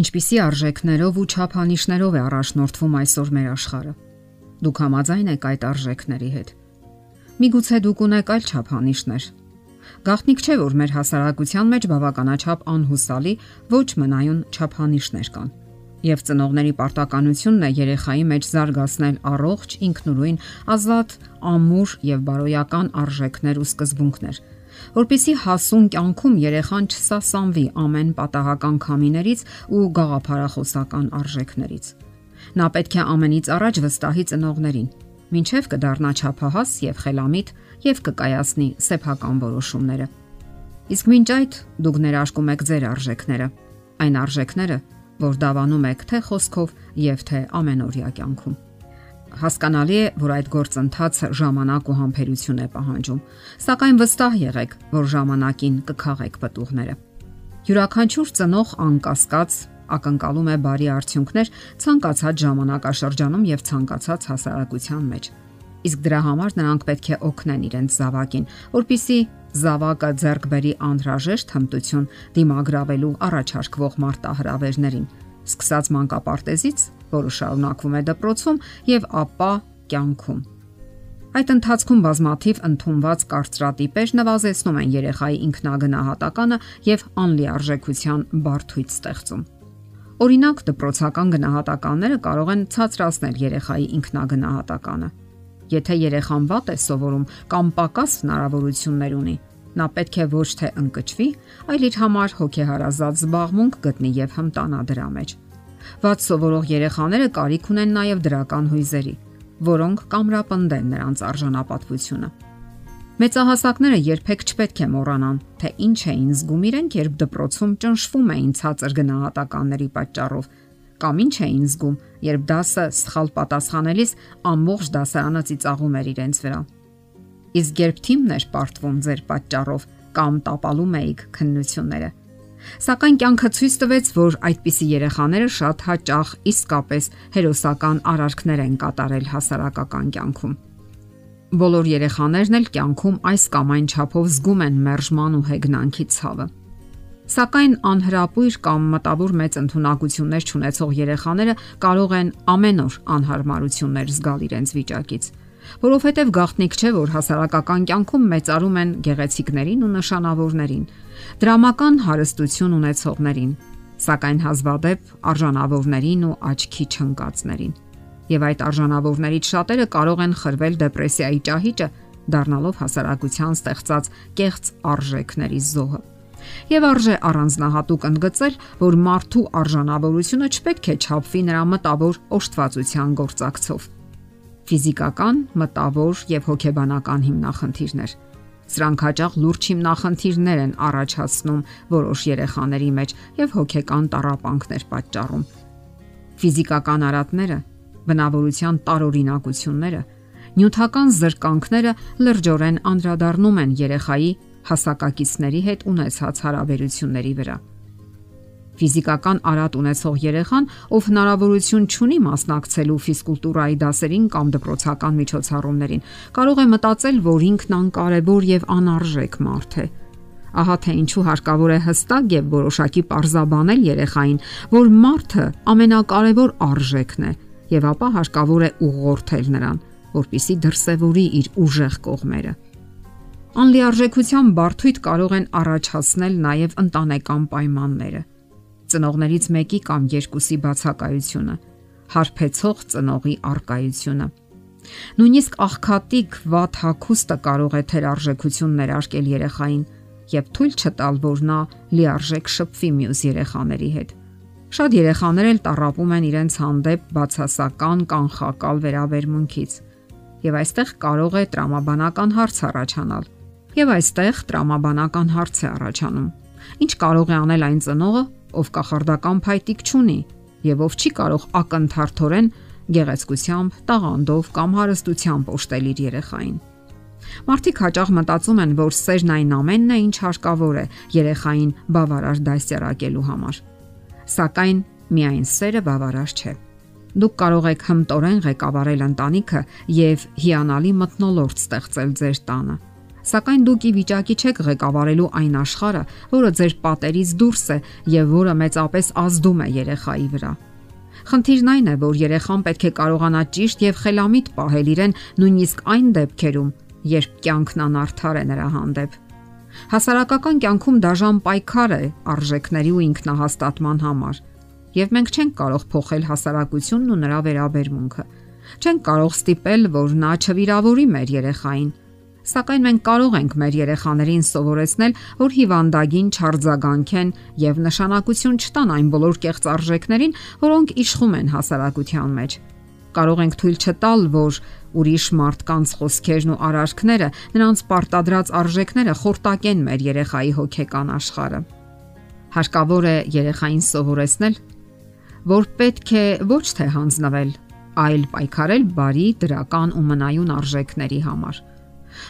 Ինչպիսի արժեքներով ու չափանիշներով է առաջնորդվում այսօր մեր աշխարհը։ Դուք համաձայն եք այդ արժեքների հետ։ Միգուցե դուք ունեք այլ չափանիշներ։ Գաղտնիք չէ, որ մեր հասարակության մեջ բավականաչափ անհուսալի ոչ մնայուն չափանիշներ կան եւ ծնողների պարտականությունն է երեխայի մեջ զարգացնել առողջ, ինքնուրույն, ազատ, ամուր եւ բարոյական արժեքներ ու սկզբունքներ, որpիսի հասուն կյանքում երեխան չսասանվի ամեն պատահական քամիներից ու գաղափարախոսական արժեքներից։ Նա պետք է ամենից առաջ վստահի ծնողներին, ինչև կդառնա ճափահաս եւ խելամիտ եւ կկայացնի սեփական որոշումները։ Իսկ մինչ այդ դուք ներարկում եք ձեր արժեքները, այն արժեքները, որ դավանում եք թե խոսքով եւ թե ամենօրյա կյանքում։ Հասկանալի է, որ այդ գործընթացը ժամանակ ու համբերություն է պահանջում, սակայն վստահ եղեք, որ ժամանակին կքաղեք պատուղները։ Յուրաքանչյուր ծնող անկասկած ակնկալում է բարի արդյունքներ ցանկացած ժամանակաշրջանում եւ ցանկացած հասարակության մեջ։ Իսկ դրա համար նրանք պետք է օգնեն իրենց զավակին, որpիսի զավակը ձեռք բերի անհրաժեշտ հմտություն դիմագրավելու առաջարկվող մարտահրավերներին, սկսած մանկապարտեզից, որը շարունակվում է դպրոցում եւ ապա կյանքում։ Այդ ընթացքում բազմաթիվ ընդունված կարծրատիպեր նվազեցնում են երեխայի ինքնագնահատականը եւ անլիարժեքության բարթույց ստեղծում։ Օրինակ, դպրոցական գնահատականները կարող են ցածրացնել երեխայի ինքնագնահատականը Եթե երեխան վատ է սովորում կամ պակաս հնարավորություններ ունի, նա պետք է ոչ թե ընկճվի, այլ իր համար հոգեհարազատ զբաղմունք գտնի եւ հմտանա դրա մեջ։ Վատ սովորող երեխաները կարիք ունեն նաեւ դրական հույզերի, որոնք կամրապնդեն նրանց արժանապատվությունը։ Մեծահասակները երբեք չպետք է մոռանան, թե ինչ էին զգում իրենք, երբ դպրոցում ճնշվում էին ցածր գնահատականների պատճառով կամ ինչ էին զգում, երբ դասը սխալ պատասխանելիս ամբողջ դասարանը ծիծաղում էր իրենց վրա։ Իսկ երբ թիմն էր պարտվում ձեր պատճառով կամ տապալում էիք քննությունները։ Սակայն կյանքը ցույց տվեց, որ այդպիսի երեխաները շատ հաճախ իսկապես հերոսական արարքներ են կատարել հասարակական կյանքում։ Բոլոր երեխաներն էլ կյանքում այս կամ այն չափով զգում են մերժման ու հեգնանքի ցավը։ Սակայն անհրապույր կամ մտավոր մեծ ընտունակություններ ունեցող երեխաները կարող են ամեն օր անհարմարություններ զգալ իրենց վիճակից, որովհետև գաղտնիք չէ, որ հասարակական կյանքում մեծարում են գեղեցիկներին ու նշանավորներին, դրամական հարստություն ունեցողներին, սակայն հազվադեպ արժանավորներին ու աչքի չընկածներին։ Եվ այդ արժանավորներից շատերը կարող են խրվել դեպրեսիայի ճահիճը, դառնալով հասարակության ստեղծած կեղծ արժեքների զոհը։ Եվ արժե առանձնահատուկ ընդգծել, որ մարդու արժանավորությունը չպետք է չափվի նրա մտավոր օժտվածության գործակցով։ Ֆիզիկական, մտավոր եւ հոգեբանական հիմնախնդիրներ Սրանք հաճախ լուրջ հիմնախնդիրներ են առաջացնում որոշ երեխաների մեջ եւ հոգեկան տարապանքներ պատճառում։ Ֆիզիկական արատները, բնավորության տարօրինակությունները, նյութական զրկանքները լրջորեն անդրադառնում են երեխայի հասակակիցների հետ ունեցած հարաբերությունների վրա։ Ֆիզիկական արատ ունեցող երեխան, ով հնարավորություն ունի մասնակցելու ֆիզկուլտուրայի դասերին կամ դպրոցական միջոցառումներին, կարող է մտածել, որ ինքն անկարևոր եւ անարժեք մարդ է։ Ահա թե ինչու հարկավոր է հստակ եւ որոշակի parzabanել երեխային, որ մարդը ամենակարևոր արժեքն է եւ ապա հարկավոր է ուղղորդել նրան, որpիսի դրսևորի իր ուժեղ կողմերը։ Անլիարժեքության բարթույթ կարող են առաջացնել նաև ընտանեկան պայմանները։ Ծնողներից մեկի կամ երկուսի բացակայությունը, հարբեցող ծնողի արկայությունը։ Նույնիսկ աղքատիկ վատ հակոստը կարող է թերարժեքություն ներարկել երեխային եւ թույլ չտալ, որ նա լիարժեք շփվի մյուս երեխաների հետ։ Շատ երեխաներ էլ տարապում են իրենց հանդեպ բացասական կանխակալ վերաբերմունքից։ Եվ այստեղ կարող է տրամաբանական հարց առաջանալ Եվ այստեղ տրամաբանական հարց է առաջանում. Ինչ կարող է անել այն ծնողը, ով կախարդական փայտիկ չունի եւ ով չի կարող ակնթարթորեն գեղեցկությամբ, տաղանդով կամ հարստությամբ օժտել իր երեխային։ Մարդիկ հաճախ մտածում են, որ սերն այն ամենն է, ինչ հարկավոր է երեխային բավարար դասյարակելու համար։ Սակայն միայն սերը բավարար չէ։ Դուք կարող եք հմտորեն ղեկավարել ընտանիքը եւ հիանալի մտնոլորտ ստեղծել ձեր տանը Սակայն դուք ի վիճակի չեք ղեկավարելու այն աշխարհը, որը ձեր պատերից դուրս է եւ որը մեծապես ազդում է երեխայի վրա։ Խնդիրն այն է, որ երեխան պետք է կարողանա ճիշտ եւ խելամիտ պահել իրեն նույնիսկ այն դեպքերում, երբ կյանքն անարդար է նրա հանդեպ։ Հասարակական կյանքում դաժան պայքար է արժեքների ու ինքնահաստատման համար, եւ մենք չենք կարող փոխել հասարակությունն ու նրա վերաբերմունքը։ Չենք կարող ստիպել, որ նա չվիրավորի մեր երեխային, Սակայն մենք կարող ենք մեր երեխաներին սովորեցնել, որ հիվանդագին չարձագանքեն եւ նշանակություն չտան այն բոլոր կեղծ արժեքներին, որոնք իշխում են հասարակության մեջ։ Կարող ենք թույլ չտալ, որ ուրիշ մարդկանց խոսքերն ու արարքները, նրանց պարտադրած արժեքները խորտակեն մեր երեխայի հոգեկան աշխարհը։ Հարկավոր է երեխային սովորեցնել, որ պետք է ոչ թե հանձնվել, այլ պայքարել բարի, դրական ու մնայուն արժեքների համար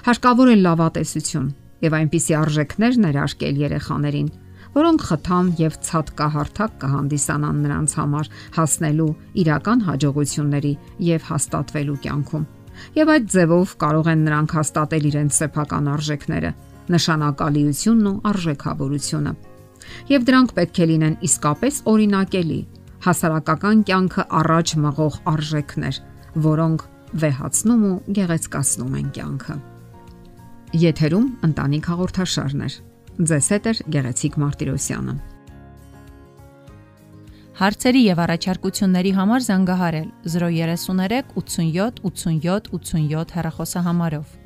Հարկավոր է լավատեսություն եւ այնպիսի արժեքներ ներարկել երեխաներին, որոնք խթան եւ ցածկահարթակ կհանդիսանան նրանց համար հասնելու իրական հաջողությունների եւ հաստատվելու կյանքում։ Եվ այդ ձևով կարող են նրանք հաստատել իրենց սեփական արժեքները, նշանակալիությունն ու արժեքավորությունը։ Եվ դրանք պետք է լինեն իսկապես օրինակելի, հասարակական կյանքը առաջ մղող արժեքներ, որոնք վեհացնում ու գեղեցկացնում են կյանքը։ Եթերում ընտանիք հաղորդաշարն է։ Ձեզ հետ է Գեղեցիկ Մարտիրոսյանը։ Հարցերի եւ առաջարկությունների համար զանգահարել 033 87 87 87 հեռախոսահամարով։